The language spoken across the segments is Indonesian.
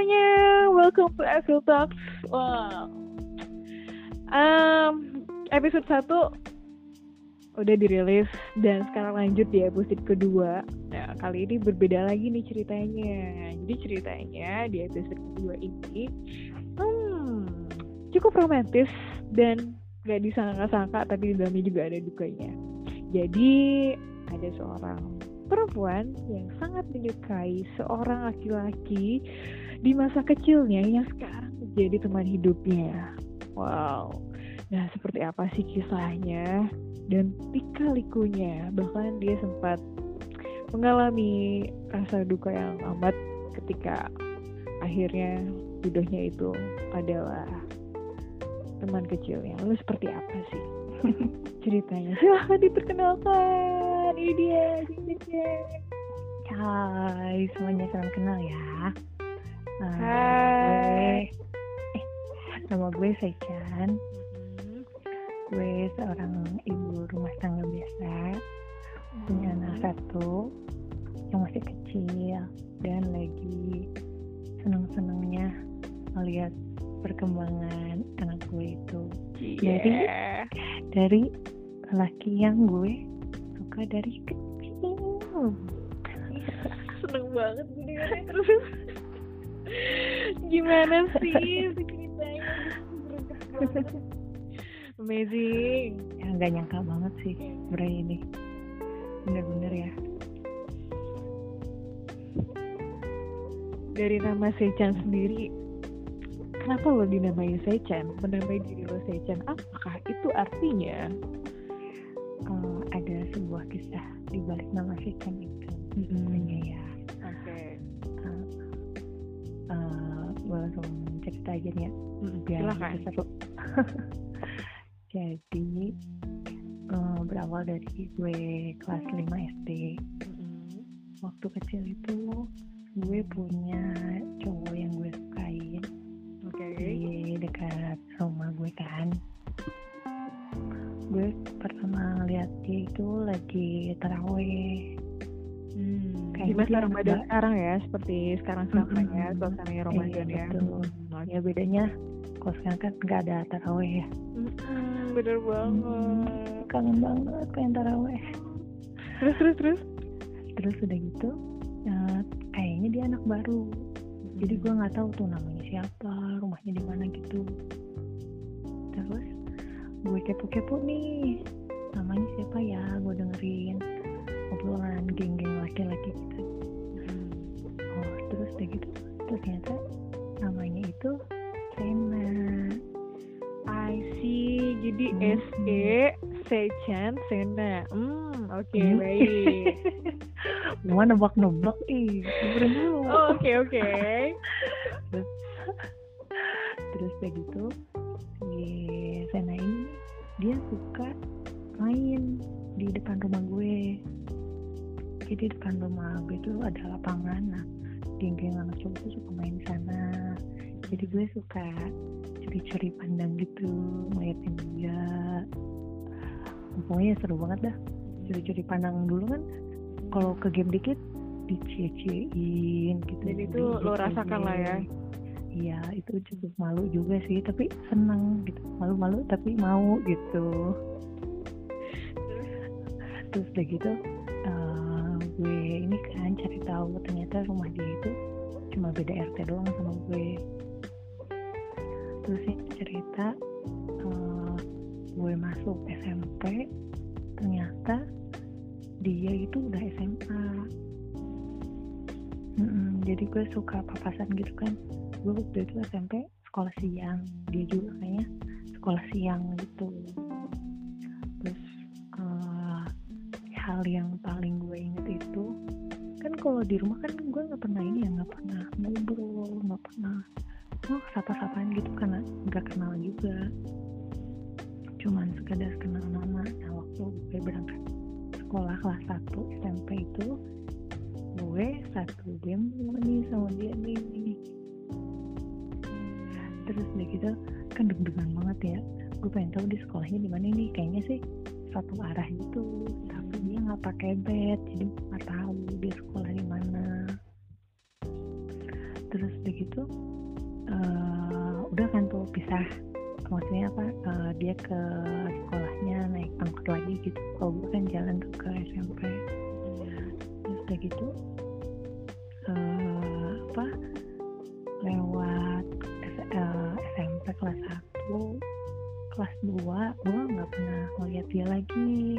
semuanya, welcome to Evil Talks. Wow. Um, episode 1 udah dirilis dan sekarang lanjut di episode kedua. Nah, kali ini berbeda lagi nih ceritanya. Jadi ceritanya di episode kedua ini hmm, cukup romantis dan gak disangka-sangka tapi di dalamnya juga ada dukanya. Jadi ada seorang perempuan yang sangat menyukai seorang laki-laki di masa kecilnya yang sekarang menjadi teman hidupnya. Wow. Nah, seperti apa sih kisahnya dan lika-likunya? Bahkan dia sempat mengalami rasa duka yang amat ketika akhirnya jodohnya itu adalah teman kecilnya. Lalu seperti apa sih ceritanya? Silahkan diperkenalkan. Ini dia, Hai, semuanya salam kenal ya. Hai. Gue, eh, nama gue Sechan. Gue seorang ibu rumah tangga biasa, punya anak satu yang masih kecil dan lagi seneng-senengnya melihat perkembangan anak gue itu Jadi, Yeah. dari laki yang gue suka dari kecil. seneng banget gue dengarnya terus gimana sih ceritanya amazing Ya nggak nyangka banget sih Bray ini. Bener-bener ya. dari nama Sechan sendiri kenapa lo dinamai Sechan menamai diri lo Sechan apakah itu artinya Eh, ada sebuah kisah di balik nama Sechan itu. Sebenarnya ya. Gue langsung cerita aja nih ya. Biar silakan. lebih seru. Jadi eh, berawal dari gue kelas 5 SD. Waktu kecil itu gue punya cowok yang gue sukain oke. Di dekat rumah gue kan. Gue pertama lihat dia itu lagi terawih. Hmm, di Kayaknya masa dia Ramadan nggak- sekarang ya seperti sekarang sekarang ya Mm-mm. suasananya Ramadan Iya, ya. betul. Hmm, ya bedanya kalau sekarang kan nggak ada terawih ya. Mm-mm, bener banget. kangen banget pengen terawih terus terus terus? Terus udah gitu eh, kayaknya dia anak baru. Jadi gue nggak tahu tuh namanya siapa rumahnya di mana gitu. Terus gue kepo-kepo nih namanya siapa ya gue dengerin obrolan geng-geng laki-laki gitu. Oh terus udah gitu terus ternyata namanya itu Sena I see. Jadi Hmm. S E Sechan Sena hmm oke Hmm. baik. Mau nebak-nebak ih dulu. Oh, oke oke. Terus udah gitu si Sena ini dia suka main di depan rumah gue jadi depan rumah gue itu ada lapangan. Nah geng-geng anak cowok tuh suka main di sana. Jadi gue suka curi-curi pandang gitu ngeliatin dia. Pokoknya seru banget dah. Curi-curi pandang dulu kan kalau ke game dikit dicie-ciein gitu. Jadi itu lo rasakan lah ya. Iya itu cukup malu juga sih. Tapi seneng gitu. Malu-malu tapi mau gitu. Terus udah gitu eh, gue ini kan cari tahu ternyata rumah dia itu cuma beda RT doang sama gue. Terus ini cerita eh, gue masuk SMP ternyata dia itu udah SMA Mm-mm, jadi gue suka papasan gitu kan. Gue waktu itu SMP sekolah siang dia juga kayaknya sekolah siang gitu hal yang paling gue inget itu kan kalau di rumah kan gue nggak pernah ini ya nggak pernah ngobrol nggak pernah oh sapa-sapaan gitu karena nggak kenal juga. Cuman sekedar kenal nama nah waktu gue berangkat sekolah kelas 1 SMP itu gue satu game nih sama dia nih terus udah gitu kan deg-degan banget ya. Gue pengen tahu di sekolahnya di mana nih. Kayaknya sih satu arah gitu dia nggak pakai bed jadi nggak tahu dia sekolah di mana. Terus begitu uh, udah kan tuh pisah. Maksudnya apa? Uh, dia ke sekolahnya naik angkot lagi gitu. Kalau gue kan jalan tuh ke SMP terus udah gitu uh, apa? Lewat uh, SMP kelas 1 kelas 2 gue nggak pernah ngeliat dia lagi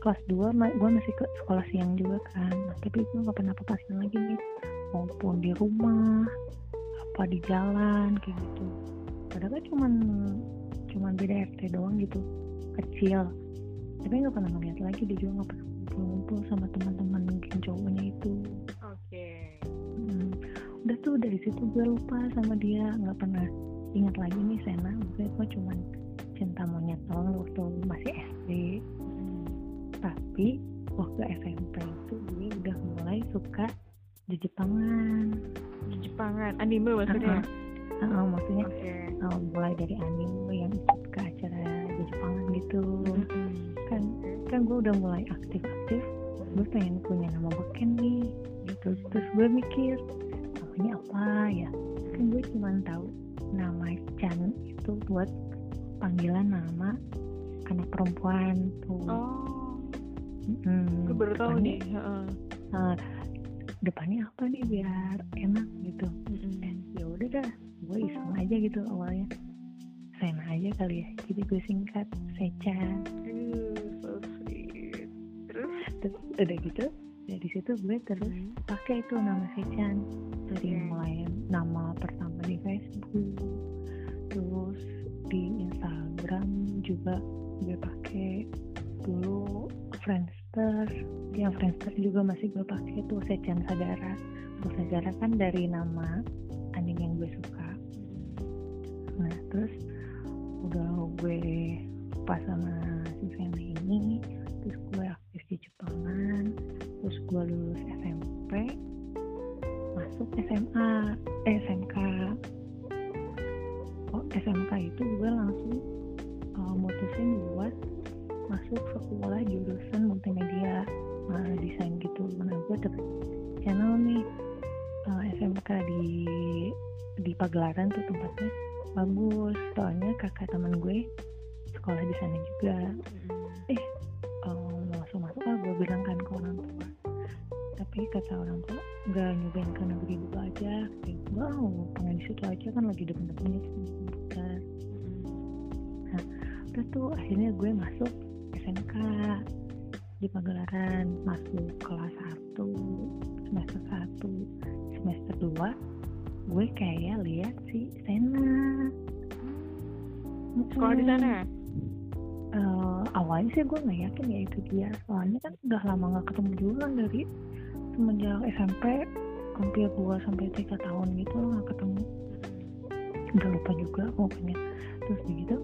kelas 2 gue masih ke sekolah siang juga kan. Nah, tapi gue nggak pernah papasan lagi nih. Maupun di rumah apa di jalan kayak gitu. Padahal kan cuman cuman beda RT doang gitu. Kecil. Tapi nggak pernah ngeliat lagi dia juga nggak pernah ngumpul sama teman-teman mungkin cowoknya itu. Oke. Okay. hmm, udah tuh dari situ gue lupa sama dia. Nggak pernah ingat lagi nih Sena. Maksudnya gue cuman cinta monyet doang waktu masih SD tapi waktu SMP itu gue udah mulai suka di Jepangan di Jepangan anime maksudnya uh, uh, uh, maksudnya okay. uh, mulai dari anime yang ikut ke acara di Jepangan gitu mm-hmm. kan kan gue udah mulai aktif-aktif gue pengen punya nama beken nih gitu terus gue mikir namanya apa ya kan gue cuma tahu nama Chan itu buat panggilan nama anak perempuan tuh. Oh. Hmm, Gue baru tahu nih. Uh, depannya apa nih biar enak gitu. Mm-hmm. Eh, ya udah dah, gue iseng aja gitu awalnya. Sena aja kali ya. Jadi gue singkat Sechan. Uh, so sweet. Terus? Terus udah gitu, dari situ gue terus Hmm. pakai itu nama Sechan dari Oke. mulai nama pertama di Facebook terus di Instagram juga gue pakai dulu Friendster. Yang Friendster juga masih gue pakai tuh Sechan Sadara Tuh Sadara kan dari nama anime yang gue suka. Nah terus udah gue pas sama si Femi ini terus gue aktif di Jepangan terus gue lulus SMP masuk SMA eh, SMK masuk sekolah jurusan multimedia uh, desain gitu. Mana gue dapet channel nih uh, SMK di di Pagelaran tuh tempatnya. Bagus soalnya kakak teman gue sekolah di sana juga. Eh um, langsung masuk ah gue bilang kan ke orang tua. Tapi kata orang tua nggak nyobain ke negeri dulu aja. Kayak gue oh, pengen di situ aja kan lagi demen-demennya sama komputer udah tuh akhirnya gue masuk SMK di Pagelaran masuk kelas 1 semester 1 semester 2 gue kayak lihat si Sena. Sekolah di sana? Eh, awalnya sih gue nggak yakin ya itu dia. Soalnya kan udah lama nggak ketemu juga kan dari semenjak SMP hampir 2 sampai tiga tahun gitu nggak ketemu. Udah lupa juga pokoknya. Terus begitu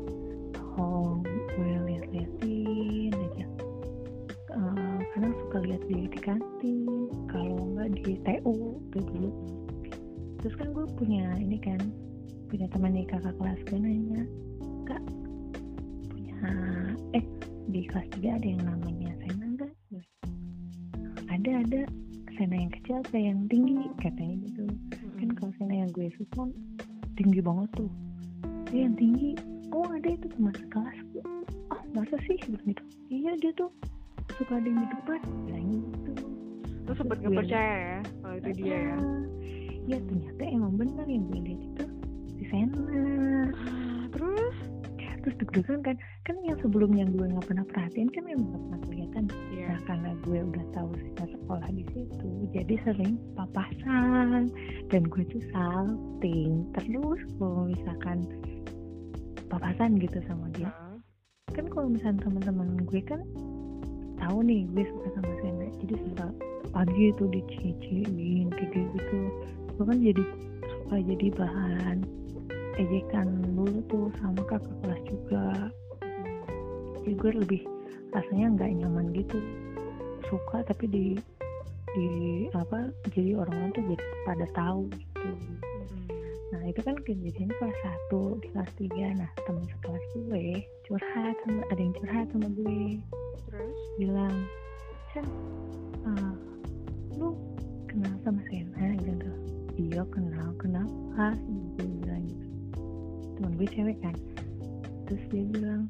lihat di, di kantin kalau nggak di TU tuh dulu terus kan gue punya ini kan punya teman nih kakak kelas gue nanya kak punya eh di kelas 3 ada yang namanya Sena enggak ada ada. Sena yang kecil apa yang tinggi katanya gitu. Kan kalau Sena yang gue suka tinggi banget tuh. Dia yang tinggi. Oh ada itu teman sekelas. Oh masa sih? Bilang gitu. Iya dia tuh suka ada yang di depan. Bilang gitu. Lu sempet Terus gak percaya ya kalau itu dia ya? Ya ternyata emang benar yang gue lihat itu si Sena Ah, Terus? terus deg-degan kan. Kan yang sebelumnya gue nggak pernah perhatiin kan emang nggak pernah kelihatan. Iya. nah karena gue udah tahu sejak sekolah di situ jadi sering papasan. Dan gue tuh salting terus kalau misalkan papasan gitu sama dia. Kan kalau misalnya teman-teman gue kan tahu nih gue suka sama Sena jadi suka pagi itu dicie-ciein kayak gitu. Gue kan jadi suka jadi bahan ejekan dulu tuh sama kakak kelas juga. Jadi gue lebih rasanya nggak nyaman gitu. Suka tapi di di apa jadi orang-orang tuh jadi pada tahu gitu. Nah itu kan kejadian kelas 1 di kelas 3 nah temen sekelas gue curhat sama ada yang curhat sama gue. Terus? Bilang Chan uh, lu kenal sama Sena gitu iya kenal kenapa gue bilang gitu. Teman gue cewek kan. Terus dia bilang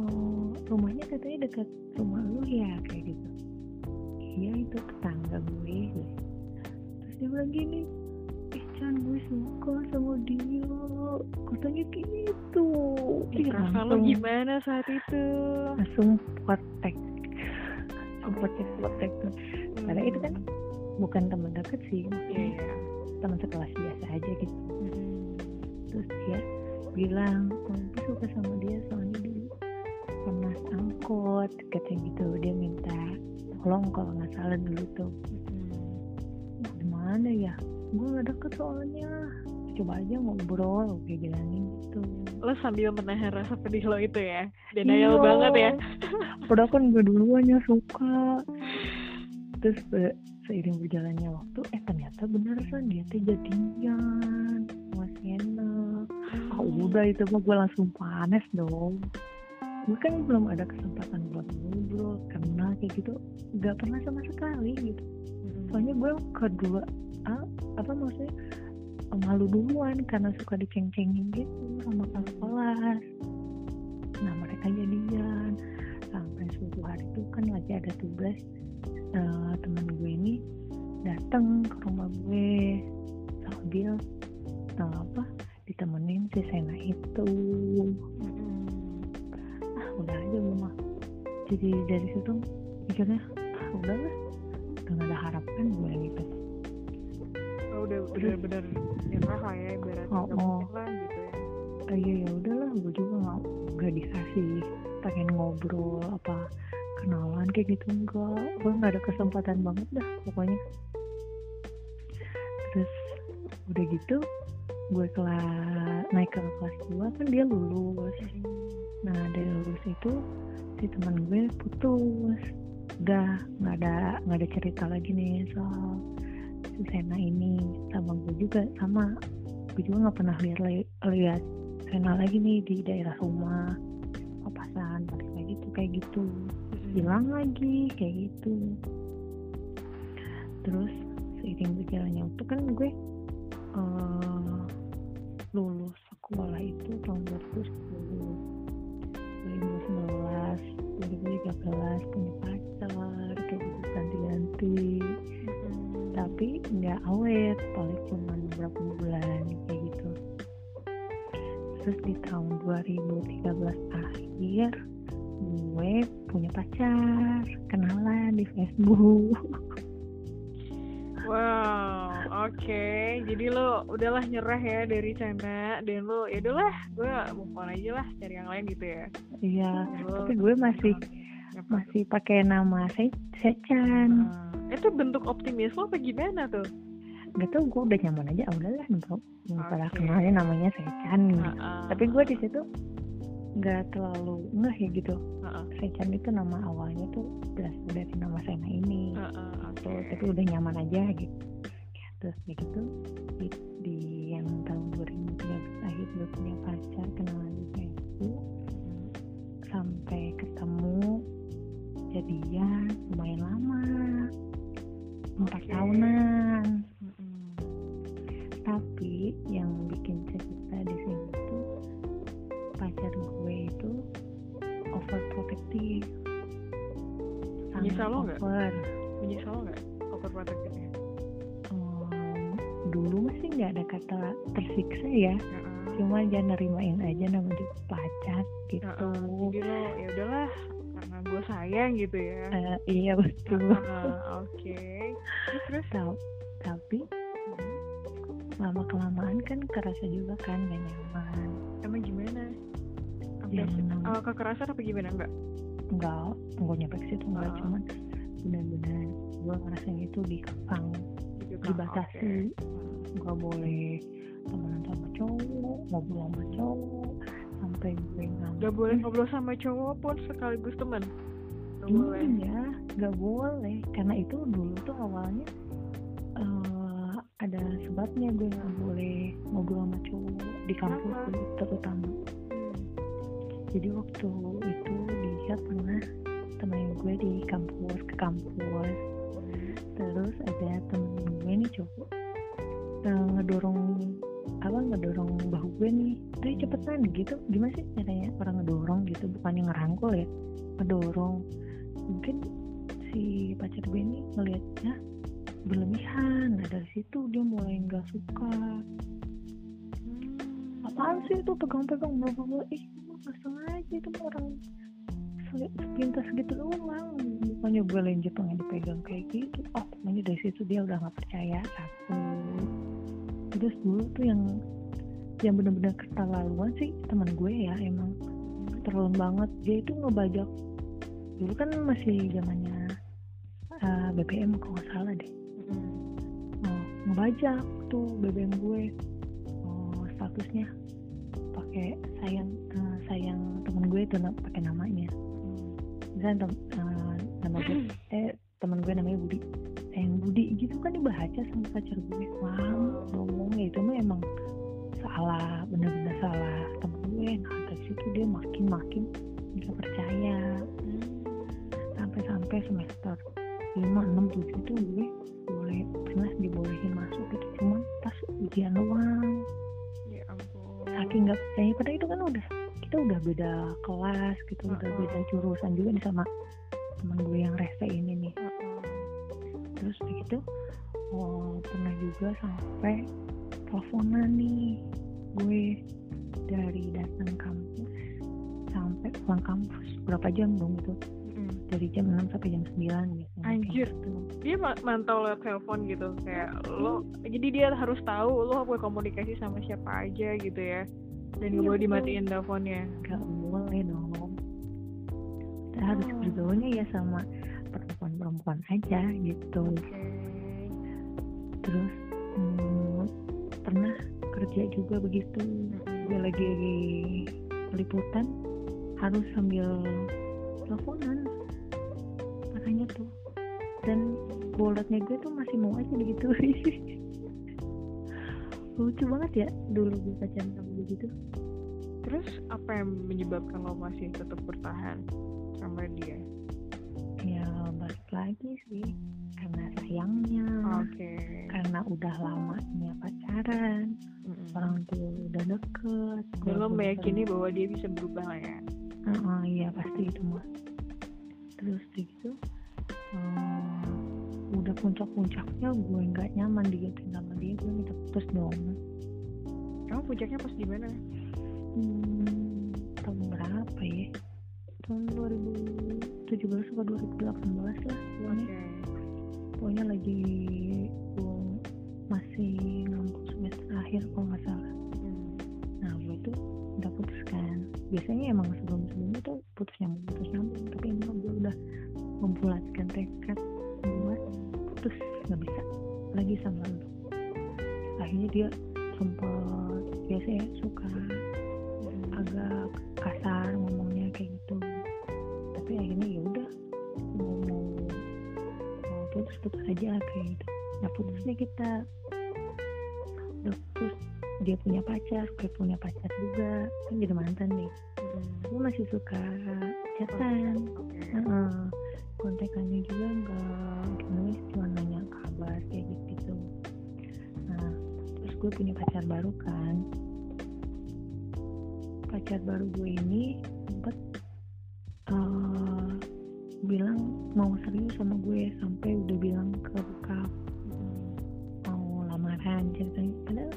oh rumahnya katanya dekat rumah lu ya kayak gitu. Iya itu tetangga gue terus dia bilang gini eh Chan gue suka sama dia. Katanya gitu. Ih, lo gimana saat itu? langsung potek potek potek tuh karena itu kan bukan teman dekat sih iya. teman sekelas biasa aja gitu. Hmm. terus dia bilang gue suka sama dia soalnya dulu pernah angkot katanya gitu. Dia minta tolong kalau nggak salah dulu tuh. Hmm. gimana ya? Gue gak deket soalnya. Coba aja ngobrol kayak bilangin gitu. Lo sambil menahan rasa pedih lo itu ya. Iya. denial banget ya. Padahal kan gue duluan yang suka. Terus be- seiring berjalannya waktu eh ternyata bener kan dia teh jadian sama Sienna ah udah itu mah gue langsung panas dong. Gue kan belum ada kesempatan buat ngobrol kenal kayak gitu gak pernah sama sekali gitu. Hmm. soalnya gue kedua ah, apa maksudnya eh, malu duluan karena suka diceng-cengin gitu sama kakak kelas nah mereka jadian. Sampai suatu hari itu kan lagi ada tugas eh, teman gue ini datang ke rumah gue sambil eh, apa ditemenin si Sena itu. Hmm. ah udah aja gue mah jadi dari situ mikirnya ah udah gak ada harapan gue gitu Oh, udah udah bener nyerah lah ya ibaratnya. Oh, oh. lah gitu ya. Iya ya udahlah gue juga nggak nggak dikasih pengen ngobrol apa kenalan kayak gitu enggak gue nggak ada kesempatan banget dah pokoknya. Terus udah gitu gue kelas naik ke kelas 2 kan dia lulus. Nah dari lulus itu si teman gue putus. Udah nggak ada nggak ada cerita lagi nih soal Sena ini sama gue juga sama. Gue juga nggak pernah lihat lihat Sena lagi nih di daerah rumah papasan balik lagi tuh kayak gitu. Hilang lagi kayak gitu. Terus seiring berjalannya waktu kan gue eh, lulus sekolah itu tahun 2010 2011 2013 punya pacar kayak gitu ganti-ganti. Tapi nggak awet paling cuma beberapa bulan kayak gitu terus di tahun 2013 akhir gue punya pacar kenalan di Facebook Wow, oke. Jadi lo udahlah nyerah ya dari Cana dan lo ya udahlah, gue move on aja lah cari yang lain gitu ya. iya tapi gue masih? Masih pakai nama Se Sechan Hmm. Itu bentuk optimis lo apa gimana tuh? gak tau gue udah nyaman aja ah, udahlah bro pada Oke. kenalnya namanya Sechan gitu. Heeh. tapi gue di situ nggak terlalu ngeh ya gitu Heeh. Sechan itu nama awalnya tuh berasal dari nama Sena ini Heeh, gitu oke. tapi udah nyaman aja gitu terus begitu di, di yang tahun 2013 akhir gue punya pacar kenalan di Facebook jadian lumayan lama empat Oke. tahunan tapi yang bikin cerita di sini tuh pacar gue itu overprotective Menyesal lo nggak? over Menyesal lo nggak overprotective-nya? Em, dulu masih nggak ada kata tersiksa ya Heeh. cuma jangan nerimain aja nama dia pacar gitu Heeh. Jadi lo ya udahlah karena gue sayang gitu ya. Eh, iya betul Heeh, Oke. Terus terus. Tau- tapi lama kelamaan kan kerasa juga kan gak nyaman Emang gimana? Sampai Yang- eh, kekerasan apa gimana enggak? enggak enggak nyampe ke situ enggak Ah. cuman benar-benar gue ngerasain itu dikekang Gitu kan? dibatasi Oke. nggak boleh temenan sama cowok ngobrol sama cowok sampai gue nggak Gak boleh ngobrol sama cowok pun sekaligus teman. Gak boleh. iya nggak boleh karena itu dulu tuh awalnya eh, ada sebabnya gue nggak boleh ngobrol sama cowok di kampus Kenapa? terutama Hmm. jadi waktu itu dia pernah temenin gue di kampus ke kampus terus ada temen gue nih cowok uh, ngedorong apa ngedorong bahu gue nih. Udah cepetan. Gitu. Gimana sih caranya orang ngedorong gitu? Bukannya ngerangkul ya ngedorong. Mungkin si pacar gue ini ngelihatnya berlebihan nah dari situ dia mulai nggak suka. Apaan sih itu pegang-pegang bla bla bla ih nggak sengaja itu orang sepintas gitu doang. Bukannya gue lanjut pengen dipegang kayak gitu. Oh pokoknya dari situ dia udah nggak percaya satu terus dulu tuh yang yang bener-bener keterlaluan sih teman gue ya emang keterlaluan banget. Dia itu ngebajak dulu kan masih zamannya uh, BBM kalau nggak salah deh. Oh, ngebajak tuh BBM gue. Oh, statusnya pakai sayang uh, sayang temen gue itu pakai namanya. Misalnya tem uh, nama gue eh teman gue namanya Budi sayang Budi gitu kan dibaca sama pacar gue. Wow ngomong itu mah emang salah bener-bener salah temen gue. Nah dari situ dia makin makin nggak percaya. Sampai-sampai semester lima enam tujuh tuh gue boleh pernah dibolehin masuk gitu. Cuma pas ujian doang. Ya ampun. Saking nggak percaya padahal itu kan udah kita udah beda kelas gitu uh -uh. udah beda jurusan juga nih sama teman gue yang rese ini. Terus begitu oh, pernah juga sampai teleponan nih gue dari datang kampus sampai pulang kampus berapa jam dong itu mm. dari jam 6 sampai jam 9 gitu anjir gitu. dia mantau lewat telepon gitu kayak lo jadi dia harus tahu lo apa komunikasi sama siapa aja gitu ya dan gak boleh dimatiin teleponnya gak boleh dong kita oh. harus bergaulnya ya sama perempuan-perempuan aja gitu. Okay. terus hmm, pernah kerja juga begitu. Gue lagi liputan harus sambil teleponan. Makanya tuh dan bolotnya gue tuh masih mau aja begitu lucu banget ya dulu gue pacaran sama begitu terus apa yang menyebabkan lo masih tetap bertahan sama dia lagi sih karena sayangnya okay. karena udah lamanya pacaran mm-hmm. orang tuh udah deket belum meyakini bahwa dia bisa berubah lah ya? Uh, uh, iya pasti itu mah. Terus gitu um, udah puncak-puncaknya gue nggak nyaman digituin sama dia gue minta putus dong. Kamu puncaknya pas di mana? Hmm, tahun berapa ya 2017 atau 2018 lah pokoknya. Okay. pokoknya lagi gue masih ngampus semester akhir kalau nggak salah. Hmm. nah gue tuh udah putus kan. Biasanya emang sebelum sebelumnya tuh putus nyambung putus nyambung. Tapi emang gue udah membulatkan tekad buat putus. Nggak bisa lagi sama lu. Akhirnya dia sempat biasa ya suka agak kasar ngomongnya kayak gitu aja kayak gitu. Nah putusnya kita. Udah putus. Dia punya pacar gue punya pacar juga. Kan jadi mantan nih. Hmm. gue masih suka chatan. Okay. uh, kontekannya juga enggak gimana cuma nanya kabar kayak gitu, gitu nah terus gue punya pacar baru kan. Pacar baru gue ini sempet bilang mau serius sama gue sampai udah bilang ke bokap mau lamaran ceritanya. Padahal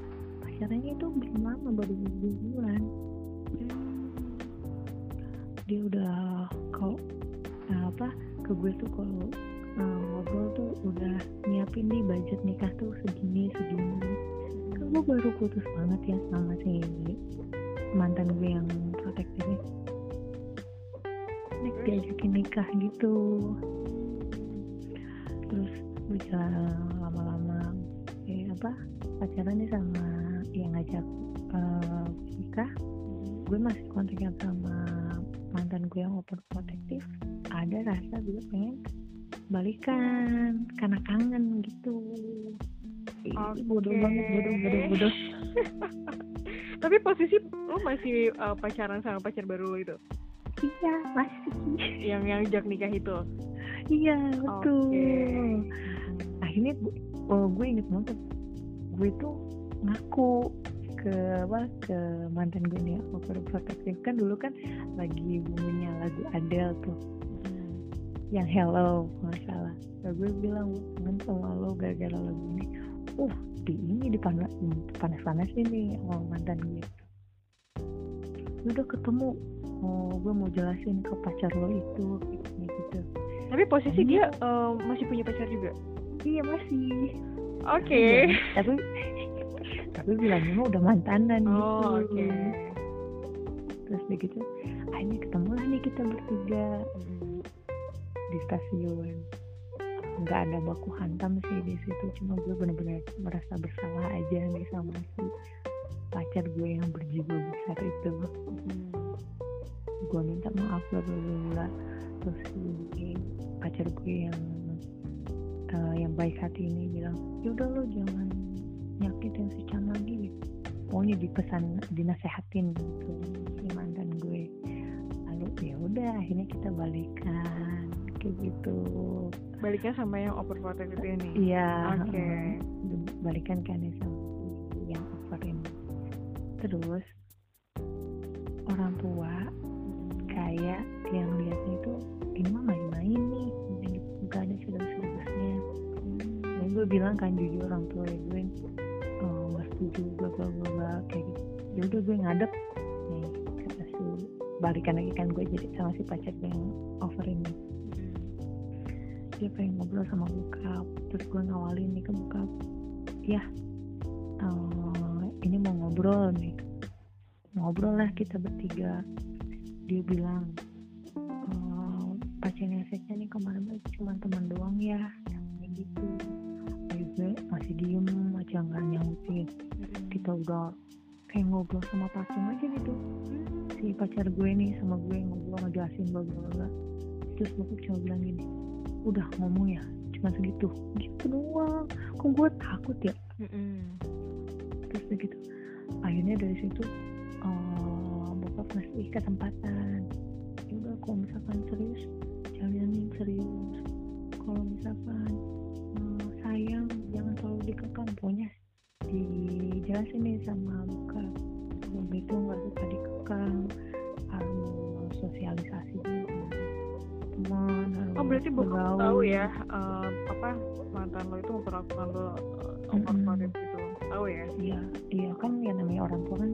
pacarannya itu belum lama baru dua bulan. Dia udah kau apa ke gue tuh kalau uh, ngobrol tuh udah nyiapin nih budget nikah tuh segini segini. Gue baru putus banget ya sama si mantan gue yang protektifnya next diajakin nikah gitu. Terus berjalan lama-lama eh apa pacarannya sama yang ngajak uh, nikah. Gue masih kontaknya sama mantan gue yang open protektif ada rasa gue pengen balikan karena kangen gitu. Okay. bodoh banget bodoh bodoh bodoh. Tapi posisi lo masih uh, pacaran sama pacar baru lo itu iya masih yang yang jak nikah itu? Iya betul. Okay. akhirnya gue, oh, gue inget banget. Gue tuh ngaku ke apa ke mantan gue nih overprotective kan dulu kan lagi bumbunya lagu Adele tuh. Yang Hello nggak salah. Nah, gue bilang kangen sama lo gara-gara lagu ini. Uh di ini di panas panas panas ini sama mantan gue. Udah ketemu oh gue mau jelasin ke pacar lo itu kayak gitu. Tapi posisi dia uh, masih punya pacar juga? Iya masih. Oke. Okay. Iya, tapi tapi bilangnya mah udah mantanan oh, gitu. oke. Okay. terus begitu akhirnya ketemu lah nih kita bertiga. Di stasiun. Nggak ada baku hantam sih di situ cuma gue bener-bener merasa bersalah aja nih sama si pacar gue yang berjiwa besar itu. Hmm. Gue minta maaf bla bla bla terus si pacar gue yang uh, yang baik hati ini bilang yaudah lo jangan nyakitin si Chan lagi. Pokoknya dipesan dinasehatin gitu si mantan gue. Lalu ya udah akhirnya kita balikan kayak gitu. Balikan sama yang overprotective ini? Iya oke. okay. balikan kan ya sama yang over ini. Terus orang tua kayak yang lihatnya itu ini mah main-main nih gak ada dan gue bilang kan jujur orang tua ya gue oh, gak setuju bla bla bla kayak gitu. Ya gue ngadep nih kata si balikan lagi kan gue jadi sama si pacar yang over ini dia pengen ngobrol sama bokap terus gue ngawalin nih ke bokap ya uh, ini mau ngobrol nih ngobrol lah kita bertiga dia bilang uh, pacarnya seknya nih kemarin cuma teman doang ya kayak gitu. Gue masih diem aja nggak nyautin kita udah kayak ngobrol sama pasien aja gitu. Si pacar gue nih sama gue ngobrol ngejelasin bla bla bla terus bokap cuma bilang gini udah ngomong ya cuma segitu. Gitu doang. Kok gue takut ya? Terus begitu akhirnya dari situ uh, bokap ngasih kesempatan. Udah kalau misalkan serius jalanin serius. Kalau misalkan uh, sayang jangan terlalu dikekang. Pokoknya dijelasin nih sama bokap kalau gitu nggak suka dikekang. Harus sosialisasi teman oh berarti bokap tahu ya uh, apa mantan lo itu memperlakukan lo uh, overprotective gitu tahu ya. Iya iya kan ya namanya orang tua kan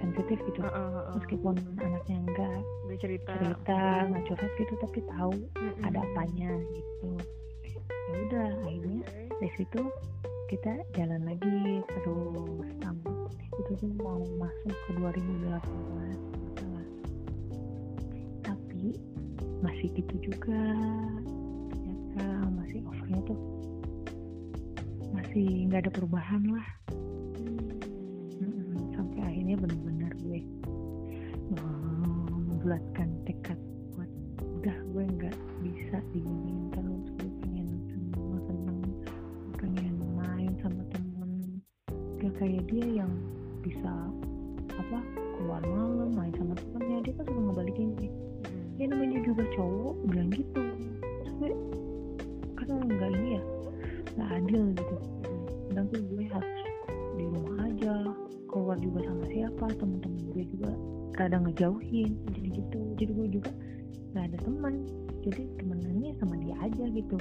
sensitif gitu. Uh, uh, uh. meskipun anaknya enggak Dia cerita. cerita nggak curhat gitu tapi tahu uh, ada apanya gitu. Ya udah akhirnya dari situ kita jalan lagi terus um, itu tuh mau masuk ke 2018 tapi masih gitu juga ternyata masih overnya tuh masih nggak ada perubahan lah. Sampai akhirnya benar-benar gue membulatkan tekad buat udah gue nggak bisa diginiin terus. Gue pengen sama temen pengen main sama temen. Gak kayak dia yang bisa apa keluar malam main sama temennya. Dia kan suka ngebalikin gue ya namanya juga cowok ngejauhin jadi gitu. Jadi gue juga nggak ada teman. Jadi temenannya sama dia aja gitu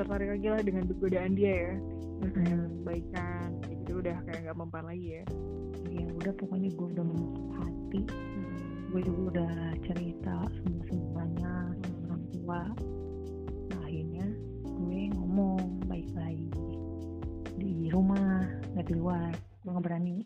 tertarik lagi lah dengan godaan dia ya. Mm-hmm. baikan gitu udah kayak nggak mempan lagi ya. Ya udah pokoknya gue udah menutup hati. Hmm. gue juga udah cerita semua semuanya sama orang tua. Nah akhirnya gue ngomong baik-baik di rumah nggak di luar. Gue nggak berani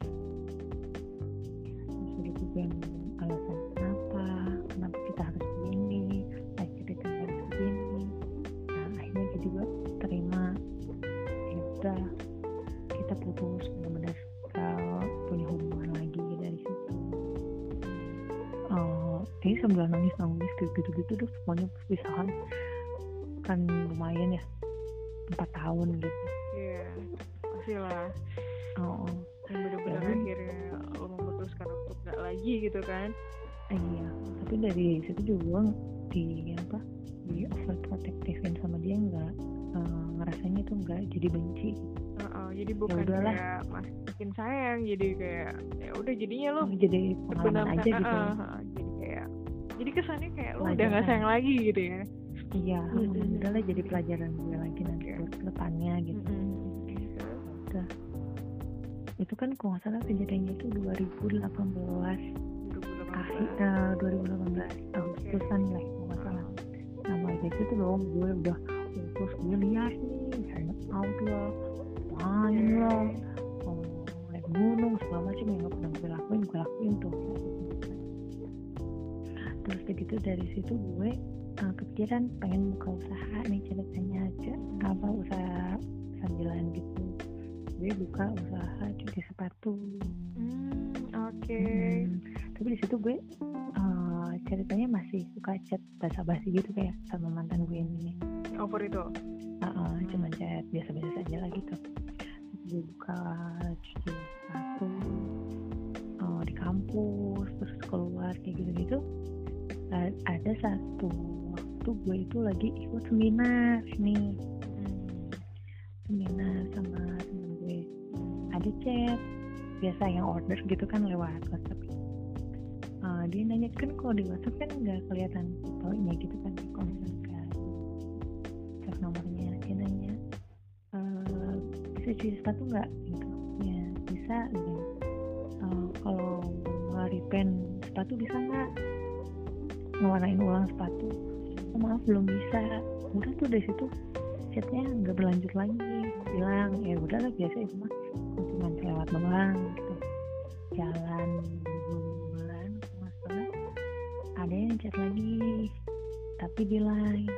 nangis nangis gitu gitu gitu tuh pokoknya perpisahan kan lumayan ya empat tahun gitu. Iya pasti lah. Oh, oh. yang benar-benar Ya. akhirnya lo memutuskan untuk nggak lagi gitu kan? Eh, iya. Tapi dari situ juga di apa di overprotectivein sama dia nggak eh, ngerasanya tuh nggak jadi benci. Heeh, jadi bukan udahlah. kayak makin sayang jadi kayak ya udah jadinya lo jadi pengalaman aja gitu. Heeh, heeh, jadi kesannya kayak lo udah Pelajaran. sayang lagi gitu ya iya Mm-mm. udahlah jadi pelajaran gue lagi nanti buat depannya gitu. Gitu. Udah. itu kan kalau nggak salah kejadiannya itu 2018 akhir 2018. eh, 2018 Agustusan lah kalau nggak salah nah mulai dari situ dong gue udah terus gue lihat nih hang out lah main lah oh, naik gunung segala macam yang nggak pernah gue lakuin gue lakuin tuh terus begitu dari situ gue uh, kepikiran pengen buka usaha nih ceritanya aja. Apa usaha sambilan gitu. Gue buka usaha cuci sepatu. Hmm, oke. Hmm, tapi di situ gue uh, ceritanya masih suka chat basa-basi gitu kayak sama mantan gue ini. Over itu. uh, uh, cuman chat biasa-biasa aja lah gitu. Gue buka cuci sepatu uh, di kampus terus keluar kayak gitu-gitu ada satu waktu gue itu lagi ikut seminar nih. Seminar sama temen gue. Ada chat biasa yang order gitu kan lewat WhatsApp. Uh, dia nanya kan kalau di WhatsApp kan nggak kelihatan fotonya gitu kan kalau misalnya nggak cek nomornya. Dia nanya "Eh, bisa cuci sepatu nggak? Gitu. Ya bisa gitu. "Eh, kalau nge-repaint sepatu bisa nggak ngewarnain ulang sepatu. Oh, maaf belum bisa. Udah tuh dari situ chatnya nggak berlanjut lagi. Bilang ya udahlah biasa itu mah. Cuma lewat doang gitu. Jalan bulan masalah ada yang chat lagi tapi di line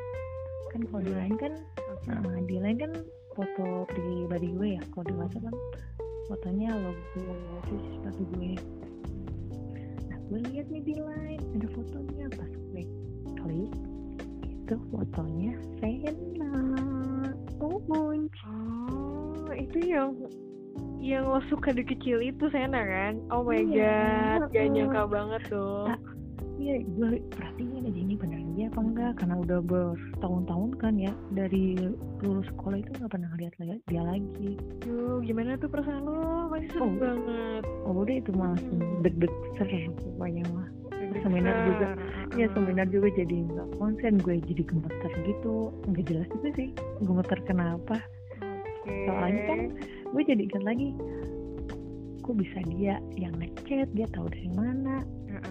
kan kalau di line kan nah, di line kan foto pribadi gue ya. Kalau di WhatsApp kan fotonya logo cuci sepatu gue gue lihat nih di line ada fotonya pas gue klik itu fotonya Vena oh Munch. Oh, itu yang yang lo suka dari kecil itu Sena kan? Oh my Iya, god, gak nyangka banget tuh. Nah, Iya, gue perhatiin aja ini bener dia apa enggak karena udah bertahun-tahun kan ya dari lulus sekolah itu nggak pernah lihat lihat dia lagi. Duh, gimana tuh perasaan lo? Masih seru Oh. banget. Oh udah itu langsung Hmm. deg-deg ser pokoknya mah. Seminar juga. Ya seminar juga jadi nggak konsen gue jadi gemeter gitu. Nggak jelas juga sih gemeter kenapa. Oke. Soalnya kan gue jadi ingat lagi kok bisa dia yang ngechat dia tahu dari mana.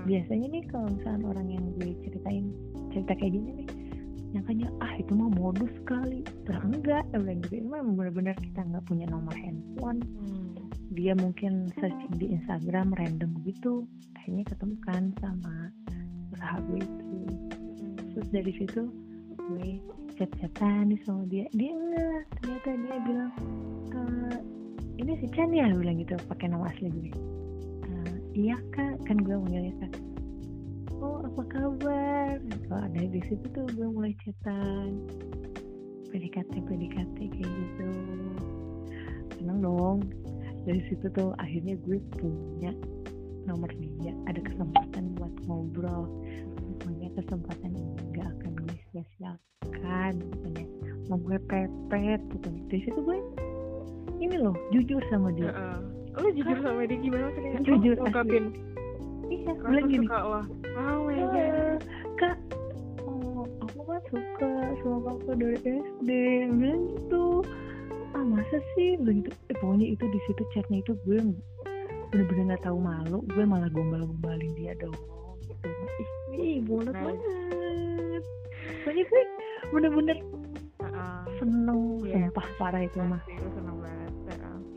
Biasanya nih kalau misalnya orang yang gue ceritain cerita kayak gini nih nyangkanya ah itu mah modus sekali. Lah enggak. Bilang gitu. Mah benar-benar kita nggak punya nomor handphone. Hmm. dia mungkin searching di Instagram random gitu. Akhirnya ketemu kan sama usaha gue itu. Terus dari situ gue chat-chatan nih sama dia. Dia enggak. Ternyata dia bilang "Eh, ini si Chan ya? Bilang gitu pakai nama asli gue. "Eh, iya kak kan gue manggilnya kak. Oh apa kabar? Oh, dari di situ tuh gue mulai chatan. PDKT PDKT kayak gitu. Seneng dong. Dari situ tuh akhirnya gue punya nomor dia. Ada kesempatan buat ngobrol. Pokoknya kesempatan ini gak akan gue sia-siakan. Pokoknya mau gue pepet pokoknya. Dari situ gue ini loh jujur sama dia. Heeh. Lo jujur sama dia gimana sih? Jujur, Lo ungkapin. iya bilang gini suka lo. Oh my god. "Eh, kak oh, aku kan suka sama kakak dari SD bilang gitu ah masa sih bilang gitu eh, pokoknya itu di situ chatnya itu gue bener-bener nggak tahu malu gue malah gombal-gombalin dia dong gitu ih, ih bulat Nice. banget pokoknya gue bener-bener Heeh. seneng Iya. sumpah parah itu mah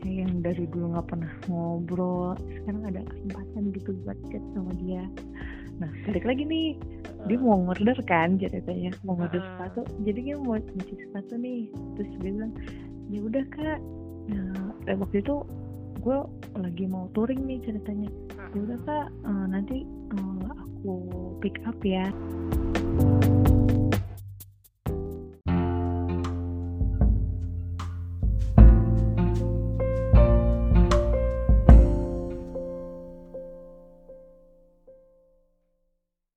yang dari dulu nggak pernah ngobrol. Sekarang ada kesempatan gitu buat chat sama dia. Nah balik lagi nih. Dia mau ngorder kan ceritanya? Mau ngorder Heeh. sepatu. Jadi dia mau nyuci sepatu nih. Terus dia bilang ya udah kak. Nah eh, waktu itu gue lagi mau touring nih ceritanya. Ya udah kak eh, nanti eh, aku pick up ya